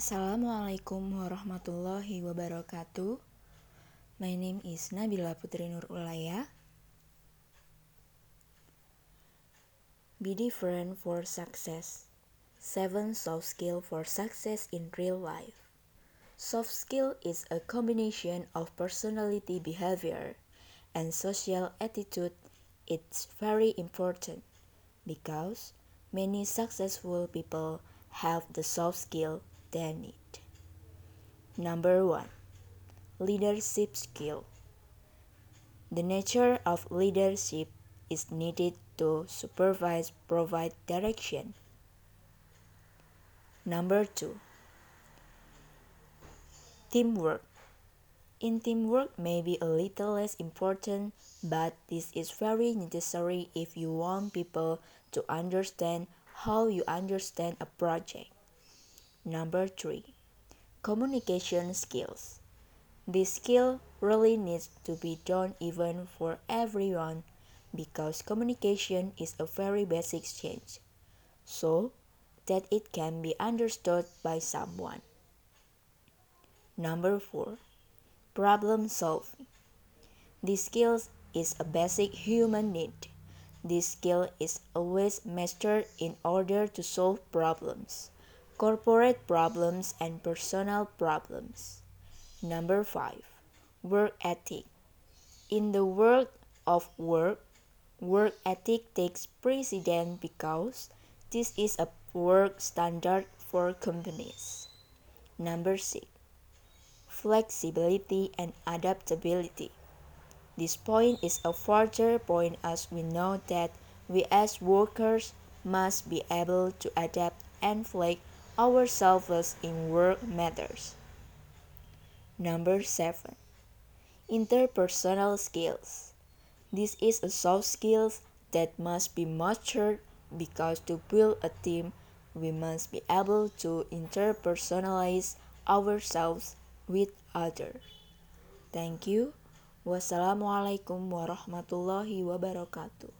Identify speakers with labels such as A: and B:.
A: Assalamualaikum warahmatullahi wabarakatuh. My name is Nabila Putri Nur Ulaya. Be different for success. Seven soft skill for success in real life. Soft skill is a combination of personality behavior and social attitude. It's very important because many successful people have the soft skill they need. Number one, leadership skill. The nature of leadership is needed to supervise, provide direction. Number two, teamwork. In teamwork may be a little less important, but this is very necessary if you want people to understand how you understand a project. Number three, communication skills. This skill really needs to be done even for everyone because communication is a very basic change, so that it can be understood by someone. Number four, problem solving. This skill is a basic human need. This skill is always mastered in order to solve problems corporate problems and personal problems. Number five, work ethic. In the world of work, work ethic takes precedence because this is a work standard for companies. Number six, flexibility and adaptability. This point is a further point as we know that we as workers must be able to adapt and flex ourselves in work matters. Number 7. Interpersonal skills. This is a soft skill that must be mastered because to build a team, we must be able to interpersonalize ourselves with others. Thank you. Wassalamualaikum warahmatullahi wabarakatuh.